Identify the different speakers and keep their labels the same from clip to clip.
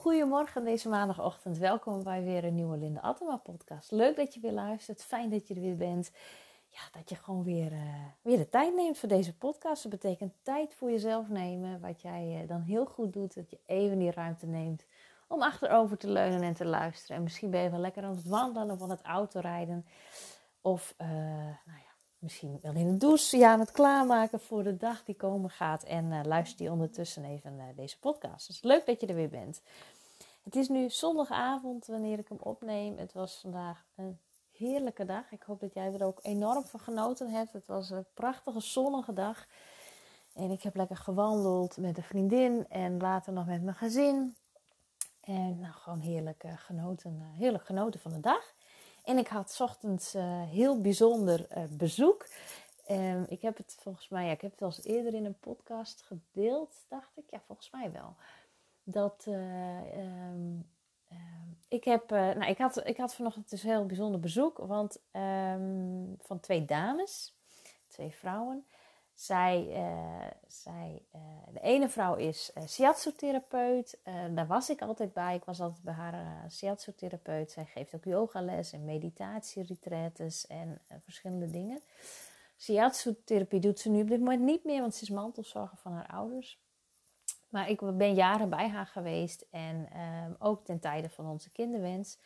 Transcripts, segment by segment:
Speaker 1: Goedemorgen deze maandagochtend. Welkom bij weer een nieuwe Linde Attema podcast. Leuk dat je weer luistert. Fijn dat je er weer bent. Ja, dat je gewoon weer, uh, weer de tijd neemt voor deze podcast. Dat betekent tijd voor jezelf nemen. Wat jij uh, dan heel goed doet. Dat je even die ruimte neemt om achterover te leunen en te luisteren. En misschien ben je wel lekker aan het wandelen of aan het autorijden. Of uh, nou ja, misschien wel in de douche ja, aan het klaarmaken voor de dag die komen gaat. En uh, luister je ondertussen even uh, deze podcast. Dus leuk dat je er weer bent. Het is nu zondagavond wanneer ik hem opneem. Het was vandaag een heerlijke dag. Ik hoop dat jij er ook enorm van genoten hebt. Het was een prachtige zonnige dag. En ik heb lekker gewandeld met een vriendin en later nog met mijn gezin. En nou, gewoon heerlijk uh, genoten, heerlijk genoten van de dag. En ik had ochtends uh, heel bijzonder uh, bezoek. Um, ik heb het volgens mij, ja, ik heb het al eens eerder in een podcast gedeeld, dacht ik. Ja, volgens mij wel. Dat uh, um, ik heb, nou, ik had, ik had vanochtend dus heel bijzonder bezoek, want van twee dames, twee vrouwen. Zij, uh, zij, uh, de ene vrouw is uh, shiatsu-therapeut. daar was ik altijd bij. Ik was altijd bij haar shiatsu-therapeut. Zij geeft ook yogales en meditatieretretes en verschillende dingen. Shiatsu-therapie doet ze nu op dit moment niet meer, want ze is mantelzorger van haar ouders. Maar ik ben jaren bij haar geweest en ook ten tijde van onze kinderwens.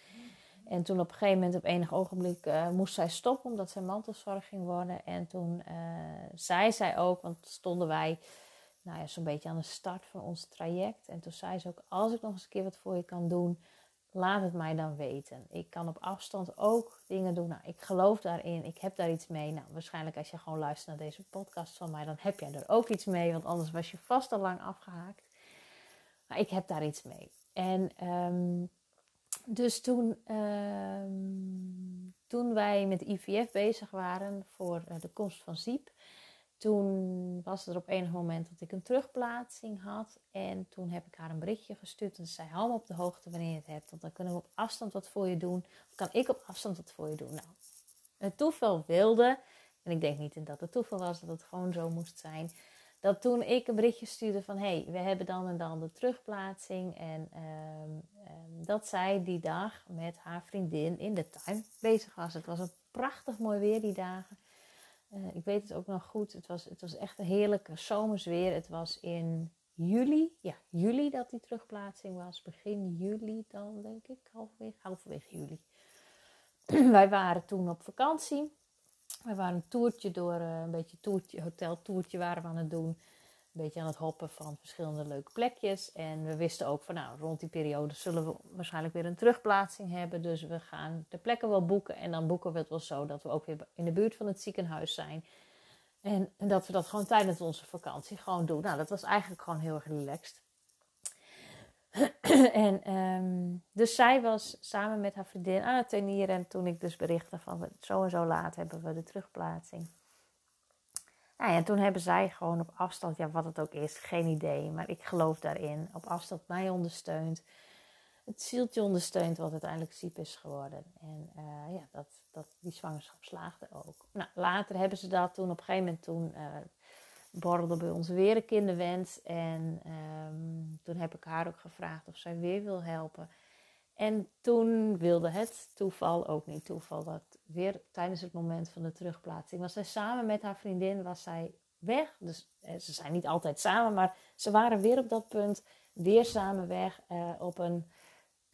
Speaker 1: En toen op een gegeven moment, op enig ogenblik, uh, moest zij stoppen omdat zij mantelzorg ging worden. En toen uh, zei zij ook, want stonden wij nou ja, zo'n beetje aan de start van ons traject. En toen zei ze ook, als ik nog eens een keer wat voor je kan doen, laat het mij dan weten. Ik kan op afstand ook dingen doen. Nou, ik geloof daarin, ik heb daar iets mee. Nou, waarschijnlijk als je gewoon luistert naar deze podcast van mij, dan heb jij er ook iets mee. Want anders was je vast al lang afgehaakt. Maar ik heb daar iets mee. En... Um, dus toen, uh, toen wij met IVF bezig waren voor uh, de komst van Ziep, toen was er op enig moment dat ik een terugplaatsing had. En toen heb ik haar een berichtje gestuurd. En ze zei: hou me op de hoogte wanneer je het hebt. Want dan kunnen we op afstand wat voor je doen. Kan ik op afstand wat voor je doen. Nou, het toeval wilde. En ik denk niet dat het toeval was dat het gewoon zo moest zijn dat toen ik een berichtje stuurde van hey, we hebben dan en dan de terugplaatsing. En um, um, dat zij die dag met haar vriendin in de tuin bezig was. Het was een prachtig mooi weer die dagen. Uh, ik weet het ook nog goed. Het was, het was echt een heerlijke zomersweer. Het was in juli, ja, juli dat die terugplaatsing was. Begin juli dan, denk ik, halverwege juli. Wij waren toen op vakantie. We waren een toertje door, uh, een beetje toertje, hoteltoertje waren we aan het doen. Een beetje aan het hoppen van verschillende leuke plekjes. En we wisten ook van nou, rond die periode zullen we waarschijnlijk weer een terugplaatsing hebben. Dus we gaan de plekken wel boeken. En dan boeken we het wel zo dat we ook weer in de buurt van het ziekenhuis zijn. En, en dat we dat gewoon tijdens onze vakantie gewoon doen. Nou, dat was eigenlijk gewoon heel relaxed. en um, dus zij was samen met haar vriendin aan het tuinieren. En toen ik dus berichtte van zo en zo laat hebben we de terugplaatsing. Nou ja, en toen hebben zij gewoon op afstand, ja wat het ook is, geen idee. Maar ik geloof daarin. Op afstand mij ondersteund. Het zieltje ondersteunt wat uiteindelijk ziek is geworden. En uh, ja, dat, dat, die zwangerschap slaagde ook. Nou, later hebben ze dat toen op een gegeven moment toen... Uh, borrelde bij ons weer een kinderwens. En um, toen heb ik haar ook gevraagd of zij weer wil helpen. En toen wilde het toeval, ook niet toeval, dat weer tijdens het moment van de terugplaatsing was zij samen met haar vriendin was zij weg. Dus eh, ze zijn niet altijd samen, maar ze waren weer op dat punt weer samen weg uh, op een,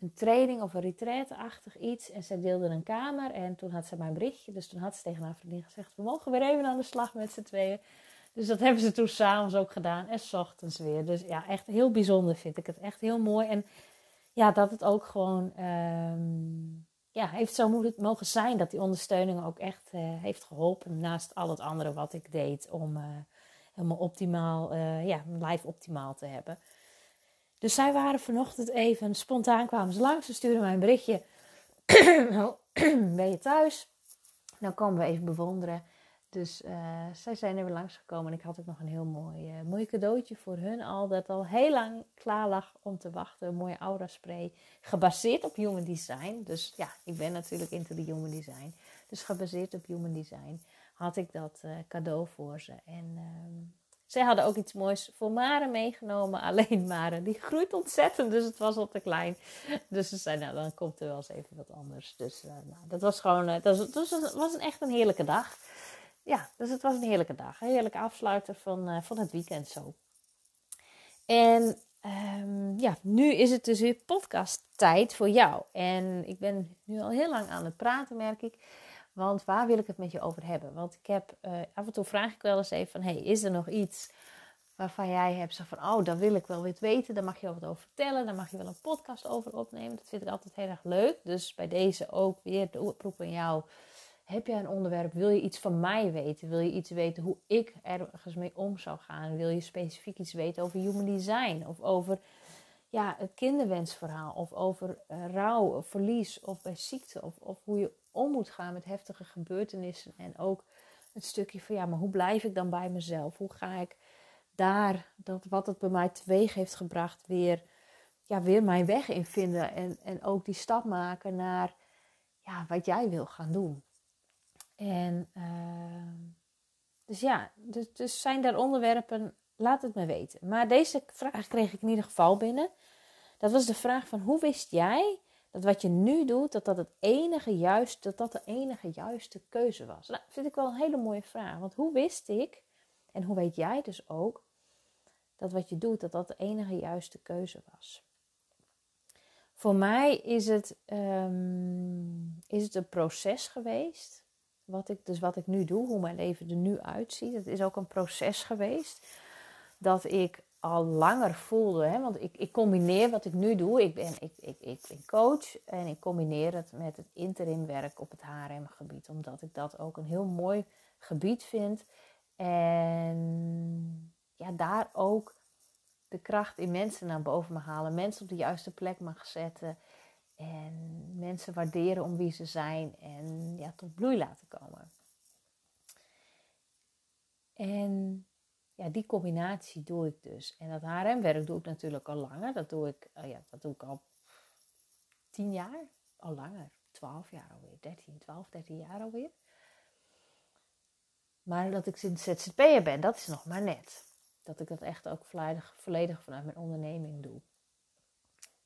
Speaker 1: een training of een retraite-achtig iets. En zij deelden een kamer en toen had ze mijn berichtje. Dus toen had ze tegen haar vriendin gezegd, we mogen weer even aan de slag met z'n tweeën. Dus dat hebben ze toen s'avonds ook gedaan en s ochtends weer. Dus ja, echt heel bijzonder vind ik het. Echt heel mooi. En ja, dat het ook gewoon um, ja, heeft zo mogen zijn. Dat die ondersteuning ook echt uh, heeft geholpen. Naast al het andere wat ik deed om uh, helemaal optimaal, uh, ja, live optimaal te hebben. Dus zij waren vanochtend even, spontaan kwamen ze langs. Ze stuurden mij een berichtje. ben je thuis? Dan komen we even bewonderen. Dus uh, zij zijn er weer langsgekomen en ik had ook nog een heel mooi, uh, mooi cadeautje voor hun al. Dat al heel lang klaar lag om te wachten. Een mooie aura spray. Gebaseerd op human design. Dus ja, ik ben natuurlijk into de human design. Dus gebaseerd op human design had ik dat uh, cadeau voor ze. En Zij hadden ook iets moois voor Mare meegenomen. Alleen Mare, die groeit ontzettend, dus het was al te klein. Dus ze zei, nou, dan komt er wel eens even wat anders. Dus nou, dat was gewoon, dat was, dat was een, echt een heerlijke dag. Ja, dus het was een heerlijke dag. Een heerlijke afsluiter van, uh, van het weekend zo. En um, ja, nu is het dus weer podcast tijd voor jou. En ik ben nu al heel lang aan het praten, merk ik. Want waar wil ik het met je over hebben? Want ik heb uh, af en toe vraag ik wel eens even van: hey, is er nog iets waarvan jij hebt zo van: oh, daar wil ik wel weer weten. Daar mag je wat over vertellen. Daar mag je wel een podcast over opnemen. Dat vind ik altijd heel erg leuk. Dus bij deze ook weer de oproep aan jou. Heb jij een onderwerp? Wil je iets van mij weten? Wil je iets weten hoe ik ergens mee om zou gaan? Wil je specifiek iets weten over human design? Of over ja, het kinderwensverhaal? Of over uh, rouw, of verlies of bij ziekte? Of, of hoe je om moet gaan met heftige gebeurtenissen. En ook het stukje van ja, maar hoe blijf ik dan bij mezelf? Hoe ga ik daar, dat wat het bij mij teweeg heeft gebracht, weer, ja, weer mijn weg in vinden. En, en ook die stap maken naar ja, wat jij wil gaan doen. En uh, dus ja, dus, dus zijn daar onderwerpen, laat het me weten. Maar deze vraag kreeg ik in ieder geval binnen. Dat was de vraag van hoe wist jij dat wat je nu doet, dat dat, het enige juist, dat dat de enige juiste keuze was? Nou, vind ik wel een hele mooie vraag. Want hoe wist ik, en hoe weet jij dus ook, dat wat je doet, dat dat de enige juiste keuze was? Voor mij is het, um, is het een proces geweest. Wat ik, dus wat ik nu doe, hoe mijn leven er nu uitziet. Het is ook een proces geweest. Dat ik al langer voelde. Hè? Want ik, ik combineer wat ik nu doe. Ik ben, ik, ik, ik ben coach en ik combineer het met het interim werk op het HRM-gebied. Omdat ik dat ook een heel mooi gebied vind. En ja, daar ook de kracht in mensen naar boven mag halen. Mensen op de juiste plek mag zetten. En mensen waarderen om wie ze zijn. En ja, tot bloei laten komen. En ja, die combinatie doe ik dus. En dat HRM-werk doe ik natuurlijk al langer. Dat doe ik, uh, ja, dat doe ik al tien jaar, al langer. Twaalf jaar alweer, 13, 12, 13 jaar alweer. Maar dat ik sinds ZZP'er ben, dat is nog maar net. Dat ik dat echt ook volledig vanuit mijn onderneming doe.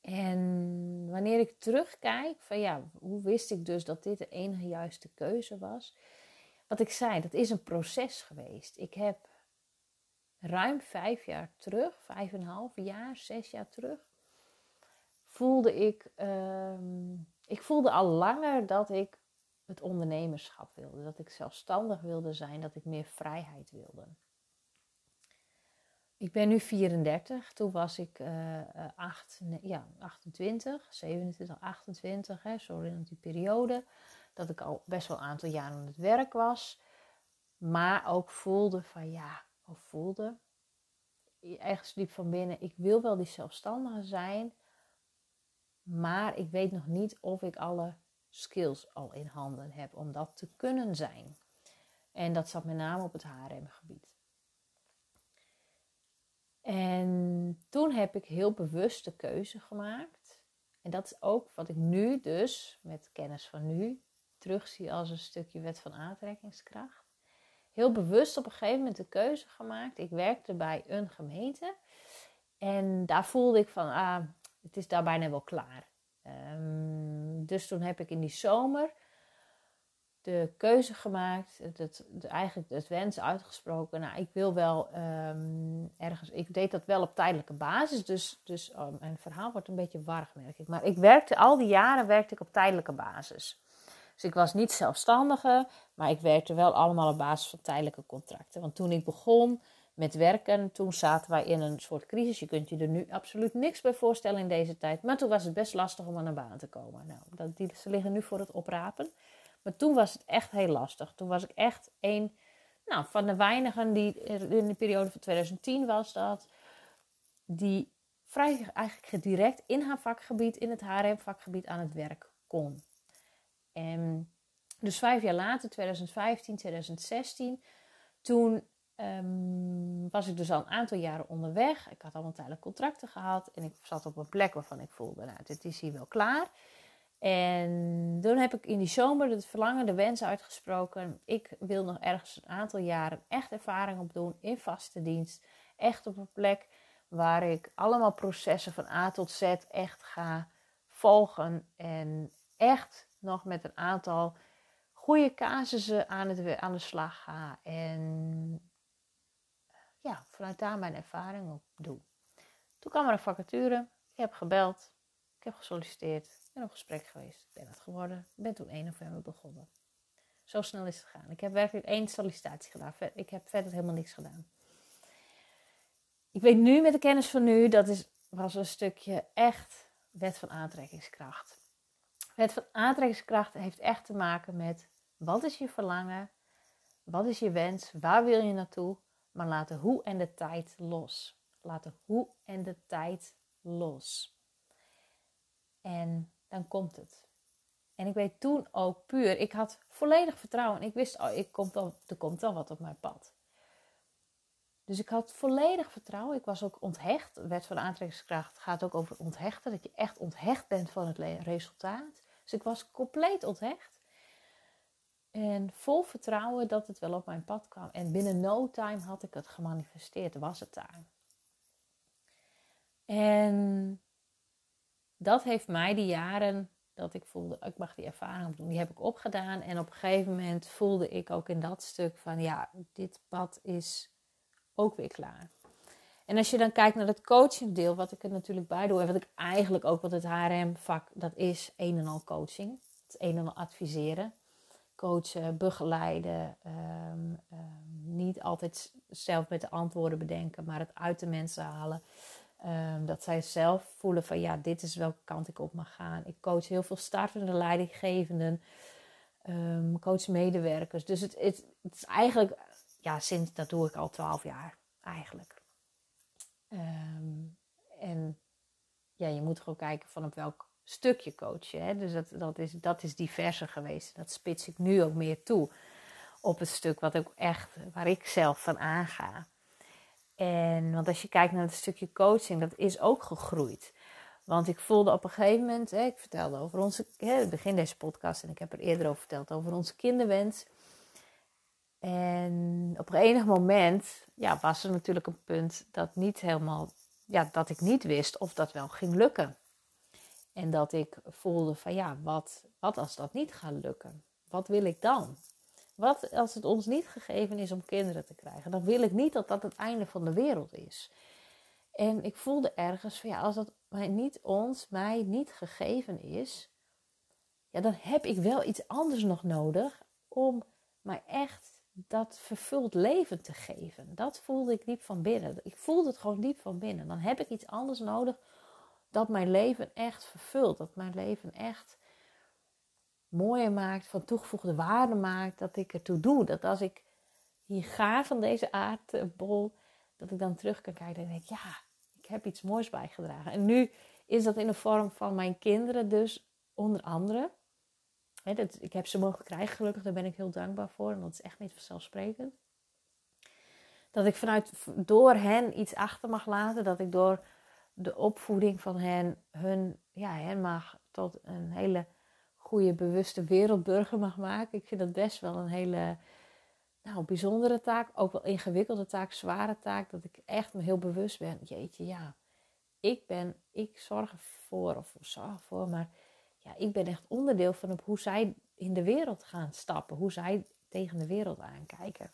Speaker 1: En wanneer ik terugkijk van ja, hoe wist ik dus dat dit de enige juiste keuze was? Wat ik zei, dat is een proces geweest. Ik heb ruim vijf jaar terug, vijf en een half jaar, zes jaar terug, voelde ik, uh, ik voelde al langer dat ik het ondernemerschap wilde, dat ik zelfstandig wilde zijn, dat ik meer vrijheid wilde. Ik ben nu 34, toen was ik uh, 8, ja, 28, 27, 28, hè, zo in die periode. Dat ik al best wel een aantal jaren aan het werk was. Maar ook voelde van ja, of voelde, ergens diep van binnen, ik wil wel die zelfstandige zijn, maar ik weet nog niet of ik alle skills al in handen heb om dat te kunnen zijn. En dat zat met name op het HRM-gebied. En toen heb ik heel bewust de keuze gemaakt. En dat is ook wat ik nu dus, met kennis van nu, terugzie als een stukje wet van aantrekkingskracht heel bewust op een gegeven moment de keuze gemaakt. Ik werkte bij een gemeente en daar voelde ik van, ah, het is daar bijna wel klaar. Um, dus toen heb ik in die zomer de keuze gemaakt, het, het, eigenlijk het wens uitgesproken. Nou, ik wil wel um, ergens, ik deed dat wel op tijdelijke basis, dus, dus oh, mijn verhaal wordt een beetje warrig, merk ik. Maar ik werkte, al die jaren werkte ik op tijdelijke basis. Dus ik was niet zelfstandige, maar ik werkte wel allemaal op basis van tijdelijke contracten. Want toen ik begon met werken, toen zaten wij in een soort crisis. Je kunt je er nu absoluut niks bij voorstellen in deze tijd. Maar toen was het best lastig om aan een baan te komen. Nou, dat, die, ze liggen nu voor het oprapen. Maar toen was het echt heel lastig. Toen was ik echt een nou, van de weinigen die in de periode van 2010 was dat, die vrij eigenlijk direct in haar vakgebied, in het HRM-vakgebied aan het werk kon. En dus vijf jaar later, 2015, 2016, toen um, was ik dus al een aantal jaren onderweg. Ik had allemaal tijdelijk contracten gehad en ik zat op een plek waarvan ik voelde, nou, dit is hier wel klaar. En toen heb ik in die zomer het verlangen, de wens uitgesproken. Ik wil nog ergens een aantal jaren echt ervaring opdoen in vaste dienst. Echt op een plek waar ik allemaal processen van A tot Z echt ga volgen. En echt nog met een aantal goede casussen aan, aan de slag ga. En ja, vanuit daar mijn ervaring op doe. Toen kwam er een vacature. Ik heb gebeld. Ik heb gesolliciteerd. Ben op gesprek geweest. Ben het geworden. Ben toen 1 november begonnen. Zo snel is het gegaan. Ik heb werkelijk één sollicitatie gedaan. Ik heb verder helemaal niks gedaan. Ik weet nu met de kennis van nu, dat is, was een stukje echt wet van aantrekkingskracht. Wet van aantrekkingskracht heeft echt te maken met wat is je verlangen, wat is je wens, waar wil je naartoe, maar laat de hoe en de tijd los. Laat de hoe en de tijd los. En dan komt het. En ik weet toen ook puur, ik had volledig vertrouwen. Ik wist, oh, ik komt al, er komt wel wat op mijn pad. Dus ik had volledig vertrouwen. Ik was ook onthecht. De wet van aantrekkingskracht gaat ook over onthechten. Dat je echt onthecht bent van het resultaat. Dus ik was compleet onthecht. En vol vertrouwen dat het wel op mijn pad kwam. En binnen no time had ik het gemanifesteerd. Was het daar. En dat heeft mij die jaren dat ik voelde, ik mag die ervaring doen, die heb ik opgedaan. En op een gegeven moment voelde ik ook in dat stuk van, ja, dit pad is ook weer klaar. En als je dan kijkt naar het coachingdeel, wat ik er natuurlijk bij doe, en wat ik eigenlijk ook, wat het HRM-vak, dat is een en al coaching. Het een en al adviseren, coachen, begeleiden. Ehm, ehm, niet altijd zelf met de antwoorden bedenken, maar het uit de mensen halen. Ehm, dat zij zelf voelen van ja, dit is welke kant ik op mag gaan. Ik coach heel veel startende leidinggevenden, um, coach medewerkers. Dus het, het, is eigenlijk, ja, sinds dat doe ik al twaalf jaar eigenlijk. Ehm, en ja, je moet gewoon kijken van op welk stukje je. Hè? Dus dat, dat, is, dat is diverser geweest. Dat spits ik nu ook meer toe op het stuk wat ook echt, waar ik zelf van aanga. En want als je kijkt naar het stukje coaching, dat is ook gegroeid. Want ik voelde op een gegeven moment, hè, ik vertelde over onze, hè, begin deze podcast en ik heb er eerder over verteld, over onze kinderwens. En op een enig moment ja, was er natuurlijk een punt dat niet helemaal, ja, dat ik niet wist of dat wel ging lukken. En dat ik voelde van ja, wat, wat als dat niet gaat lukken? Wat wil ik dan? Wat als het ons niet gegeven is om kinderen te krijgen? Dan wil ik niet dat dat het einde van de wereld is. En ik voelde ergens van ja, als dat mij niet ons, mij niet gegeven is, ja, dan heb ik wel iets anders nog nodig om mij echt dat vervuld leven te geven. Dat voelde ik diep van binnen. Ik voelde het gewoon diep van binnen. Dan heb ik iets anders nodig dat mijn leven echt vervult. Dat mijn leven echt mooier maakt, van toegevoegde waarde maakt, dat ik ertoe doe. Dat als ik hier ga van deze aardbol, dat ik dan terug kan kijken en denk, ja, ik heb iets moois bijgedragen. En nu is dat in de vorm van mijn kinderen dus, onder andere. dat, ik heb ze mogen krijgen, gelukkig, daar ben ik heel dankbaar voor. En dat is echt niet vanzelfsprekend. Dat ik vanuit, door hen iets achter mag laten. Dat ik door de opvoeding van hen, hun, ja, hen mag tot een hele goede, bewuste wereldburger mag maken. Ik vind dat best wel een hele nou, bijzondere taak. Ook wel ingewikkelde taak, zware taak. Dat ik echt me heel bewust ben. Jeetje, ja. Ik ben, ik zorg ervoor, of zorg ervoor, maar ja, ik ben echt onderdeel van op hoe zij in de wereld gaan stappen. Hoe zij tegen de wereld aankijken.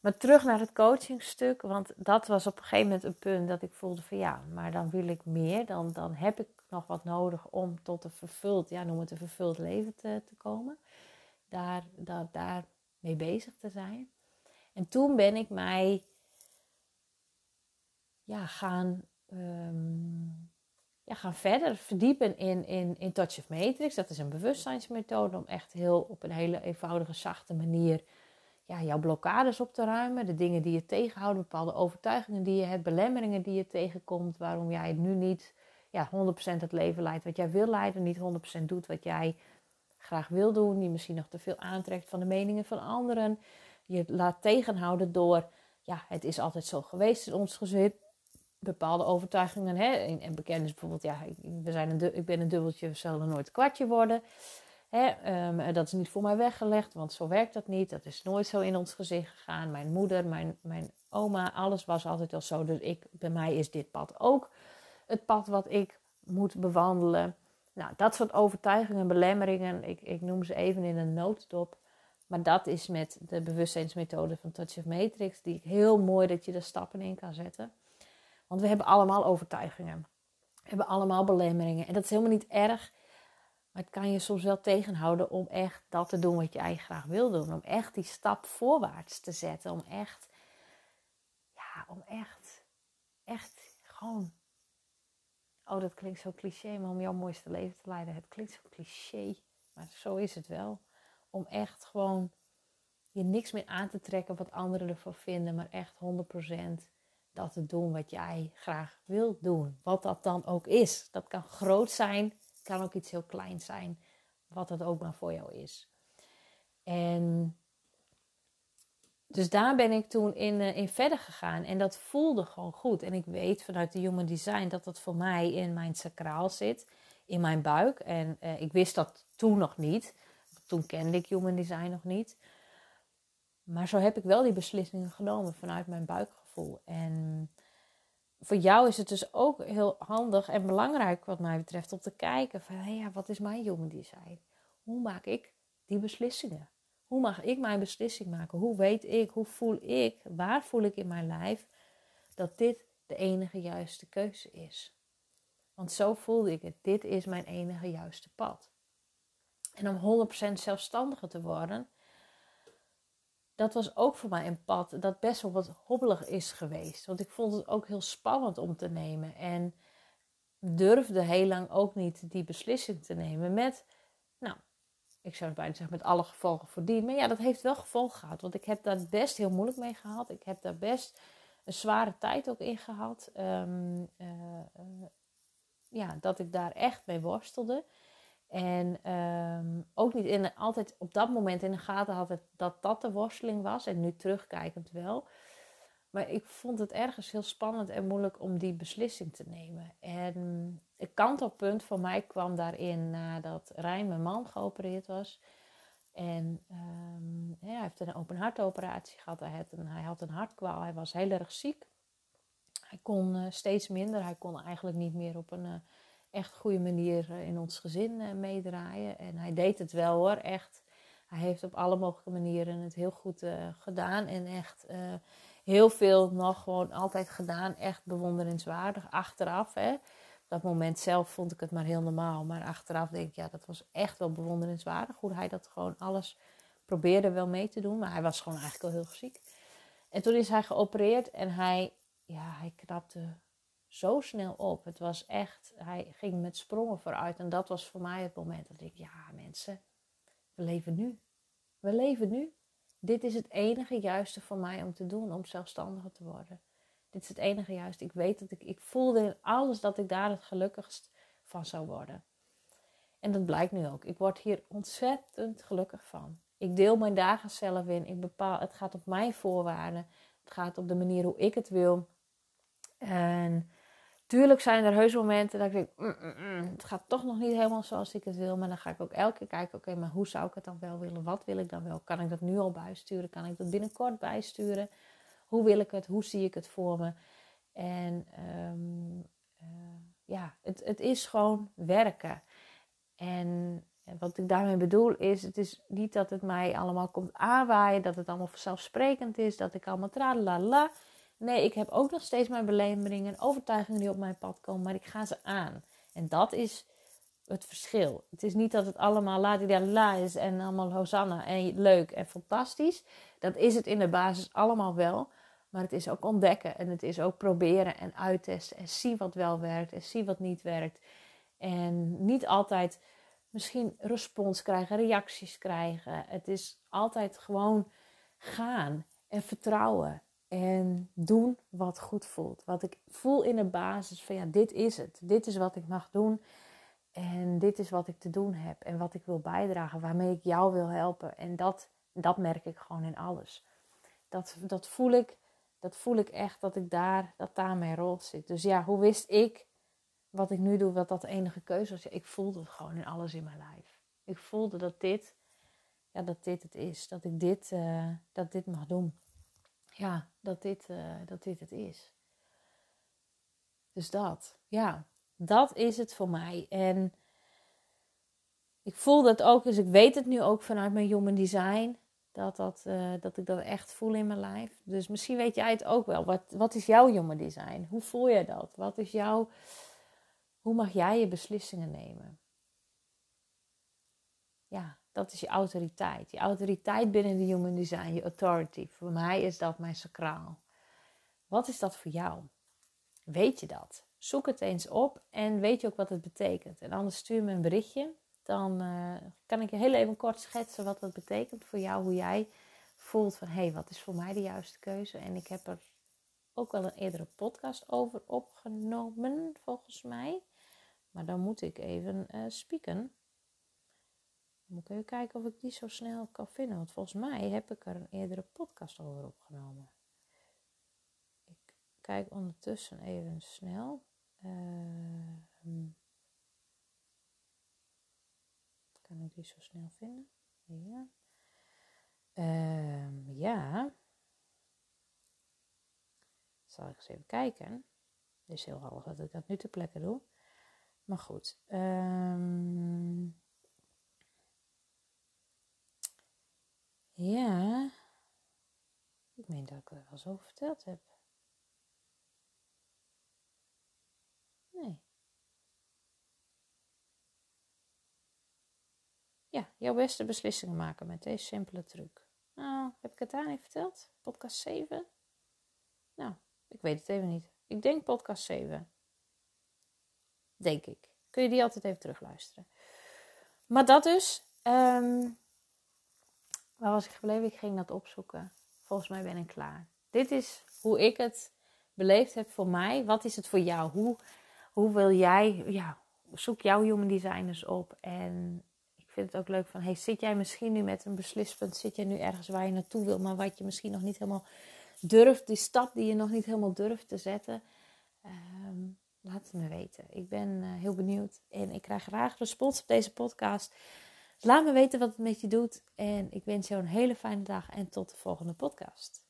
Speaker 1: Maar terug naar het coachingstuk, want dat was op een gegeven moment een punt dat ik voelde van ja, maar dan wil ik meer. Dan, dan heb ik nog wat nodig om tot een vervuld, ja, noem het een vervuld leven te, te komen. Daar, daar, daar mee bezig te zijn. En toen ben ik mij ja, gaan, um, ja, gaan verder verdiepen in, in, in Touch of Matrix. Dat is een bewustzijnsmethode om echt heel op een hele eenvoudige, zachte manier ja, jouw blokkades op te ruimen. De dingen die je tegenhouden, bepaalde overtuigingen die je hebt, belemmeringen die je tegenkomt, waarom jij nu niet ja, 100% het leven leidt wat jij wil leiden, niet 100% doet wat jij graag wil doen, die misschien nog te veel aantrekt van de meningen van anderen. Je laat tegenhouden door, ja, het is altijd zo geweest in ons gezin. bepaalde overtuigingen. Hè? En, bekend is bijvoorbeeld, ja, we zijn een, ik ben een dubbeltje, we zullen nooit een kwartje worden. Ehm, dat is niet voor mij weggelegd, want zo werkt dat niet. Dat is nooit zo in ons gezicht gegaan. Mijn moeder, mijn, mijn oma, alles was altijd al zo. Dus ik, bij mij is dit pad ook het pad wat ik moet bewandelen. Nou, dat soort overtuigingen, belemmeringen, ik, ik noem ze even in een notendop. Maar dat is met de bewustzijnsmethode van Touch of Matrix, die ik heel mooi dat je er stappen in kan zetten. Want we hebben allemaal overtuigingen. We hebben allemaal belemmeringen. En dat is helemaal niet erg. Maar het kan je soms wel tegenhouden om echt dat te doen wat jij graag wil doen. Om echt die stap voorwaarts te zetten. Om echt, ja, om echt, echt gewoon. Oh, dat klinkt zo cliché, maar om jouw mooiste leven te leiden. Het klinkt zo cliché, maar zo is het wel. Om echt gewoon je niks meer aan te trekken wat anderen ervan vinden, maar echt 100% dat te doen wat jij graag wilt doen. Wat dat dan ook is. Dat kan groot zijn, kan ook iets heel kleins zijn, wat dat ook maar voor jou is. En dus daar ben ik toen in, uh, in verder gegaan en dat voelde gewoon goed. En ik weet vanuit de Human Design dat dat voor mij in mijn sacraal zit, in mijn buik. En uh, ik wist dat toen nog niet. Toen kende ik Human Design nog niet. Maar zo heb ik wel die beslissingen genomen vanuit mijn buikgevoel. En voor jou is het dus ook heel handig en belangrijk, wat mij betreft, om te kijken van hey, ja, wat is mijn Human Design? Hoe maak ik die beslissingen? Hoe mag ik mijn beslissing maken? Hoe weet ik, hoe voel ik, waar voel ik in mijn lijf dat dit de enige juiste keuze is? Want zo voelde ik het. Dit is mijn enige juiste pad. En om 100% zelfstandiger te worden, dat was ook voor mij een pad dat best wel wat hobbelig is geweest. Want ik vond het ook heel spannend om te nemen. En durfde heel lang ook niet die beslissing te nemen met, nou, ik zou het bijna zeggen met alle gevolgen voor die. Maar ja, dat heeft wel gevolgen gehad. Want ik heb daar best heel moeilijk mee gehad. Ik heb daar best een zware tijd ook in gehad. Ehm, eh, eh, ja, dat ik daar echt mee worstelde. En ehm, ook niet in, altijd op dat moment in de gaten had dat dat de worsteling was. En nu terugkijkend wel. Maar ik vond het ergens heel spannend en moeilijk om die beslissing te nemen. En een kantelpunt voor mij kwam daarin nadat Rijn, mijn man, geopereerd was. En ja, hij heeft een open hartoperatie gehad. Hij had, een, hij had een hartkwaal. Hij was heel erg ziek. Hij kon uh, steeds minder. Hij kon eigenlijk niet meer op een uh, echt goede manier uh, in ons gezin meedraaien. En hij deed het wel hoor, echt. Hij heeft op alle mogelijke manieren het heel goed gedaan. En echt heel veel nog gewoon altijd gedaan. Echt bewonderenswaardig. Achteraf, hè. Dat moment zelf vond ik het maar heel normaal. Maar achteraf denk ik, ja, dat was echt wel bewonderenswaardig. Hoe hij dat gewoon alles probeerde wel mee te doen. Maar hij was gewoon eigenlijk al heel ziek. En toen is hij geopereerd en hij, ja, hij knapte zo snel op. Het was echt, hij ging met sprongen vooruit. En dat was voor mij het moment dat ik, ja mensen, we leven nu. We leven nu. Dit is het enige juiste voor mij om te doen, om zelfstandiger te worden. Dit is het enige juiste. Ik weet dat ik, ik voelde in alles dat ik daar het gelukkigst van zou worden. En dat blijkt nu ook. Ik word hier ontzettend gelukkig van. Ik deel mijn dagen zelf in. Ik bepaal, het gaat op mijn voorwaarden. Het gaat op de manier hoe ik het wil. En tuurlijk zijn er heus momenten dat ik denk, mm, mm, mm, het gaat toch nog niet helemaal zoals ik het wil. Maar dan ga ik ook elke keer kijken, oké, maar hoe zou ik het dan wel willen? Wat wil ik dan wel? Kan ik dat nu al bijsturen? Kan ik dat binnenkort bijsturen? Hoe wil ik het? Hoe zie ik het voor me? En um, uh, ja, het, het is gewoon werken. En wat ik daarmee bedoel is, het is niet dat het mij allemaal komt aanwaaien, dat het allemaal vanzelfsprekend is, dat ik allemaal la. Nee, ik heb ook nog steeds mijn belemmeringen, overtuigingen die op mijn pad komen, maar ik ga ze aan. En dat is het verschil. Het is niet dat het allemaal la di la is en allemaal hosanna en leuk en fantastisch. Dat is het in de basis allemaal wel. Maar het is ook ontdekken en het is ook proberen en uittesten en zie wat wel werkt en zie wat niet werkt. En niet altijd misschien respons krijgen, reacties krijgen. Het is altijd gewoon gaan en vertrouwen en doen wat goed voelt. Wat ik voel in de basis van ja, dit is het. Dit is wat ik mag doen. En dit is wat ik te doen heb en wat ik wil bijdragen, waarmee ik jou wil helpen. En dat, dat merk ik gewoon in alles. Dat, dat voel ik Dat voel ik echt dat ik daar, dat daar mijn rol zit. Dus ja, hoe wist ik wat ik nu doe, wat dat de enige keuze was? ik voelde het gewoon in alles in mijn lijf. Ik voelde dat dit, ja, dat dit het is. Dat ik dit, uh, dat dit mag doen. Ja, dat dit, uh, dat dit het is. Dus dat, ja, dat is het voor mij. En ik voel dat ook, dus ik weet het nu ook vanuit mijn human design. Dat, dat, uh, dat ik dat echt voel in mijn lijf. Dus misschien weet jij het ook wel. Wat, wat is jouw human design? Hoe voel je dat? Wat is jouw, hoe mag jij je beslissingen nemen? Ja, dat is je autoriteit. Je autoriteit binnen de human design, je authority. Voor mij is dat mijn sacraal. Wat is dat voor jou? Weet je dat? Zoek het eens op en weet je ook wat het betekent. En anders stuur me een berichtje. Dan uh, kan ik je heel even kort schetsen wat dat betekent voor jou. Hoe jij voelt van, hé, hey, wat is voor mij de juiste keuze? En ik heb er ook wel een eerdere podcast over opgenomen, volgens mij. Maar dan moet ik even uh, spieken. Moet ik even kijken of ik die zo snel kan vinden. Want volgens mij heb ik er een eerdere podcast over opgenomen. Ik kijk ondertussen even snel. Uh, kan ik die zo snel vinden? Ja. Uh, ja. Zal ik eens even kijken. Het is heel handig dat ik dat nu ter plekke doe. Maar goed. Um, ja. Ik meen dat ik er wel zo verteld heb. Nee. Ja, jouw beste beslissingen maken met deze simpele truc. Nou, heb ik het daar niet verteld? Podcast 7? Nou, ik weet het even niet. Ik denk podcast 7. Denk ik. Kun je die altijd even terugluisteren. Maar dat dus. Um, waar was ik gebleven? Ik ging dat opzoeken. Volgens mij ben ik klaar. Dit is hoe ik het beleefd heb voor mij. Wat is het voor jou? Hoe, hoe wil jij... Ja, zoek jouw human designers op. En ik vind het ook leuk van... Hey, zit jij misschien nu met een beslispunt? Zit jij nu ergens waar je naartoe wil... maar wat je misschien nog niet helemaal durft... die stap die je nog niet helemaal durft te zetten... Um, laat het me weten. Ik ben uh, heel benieuwd en ik krijg graag respons op deze podcast. Laat me weten wat het met je doet en ik wens jou een hele fijne dag en tot de volgende podcast.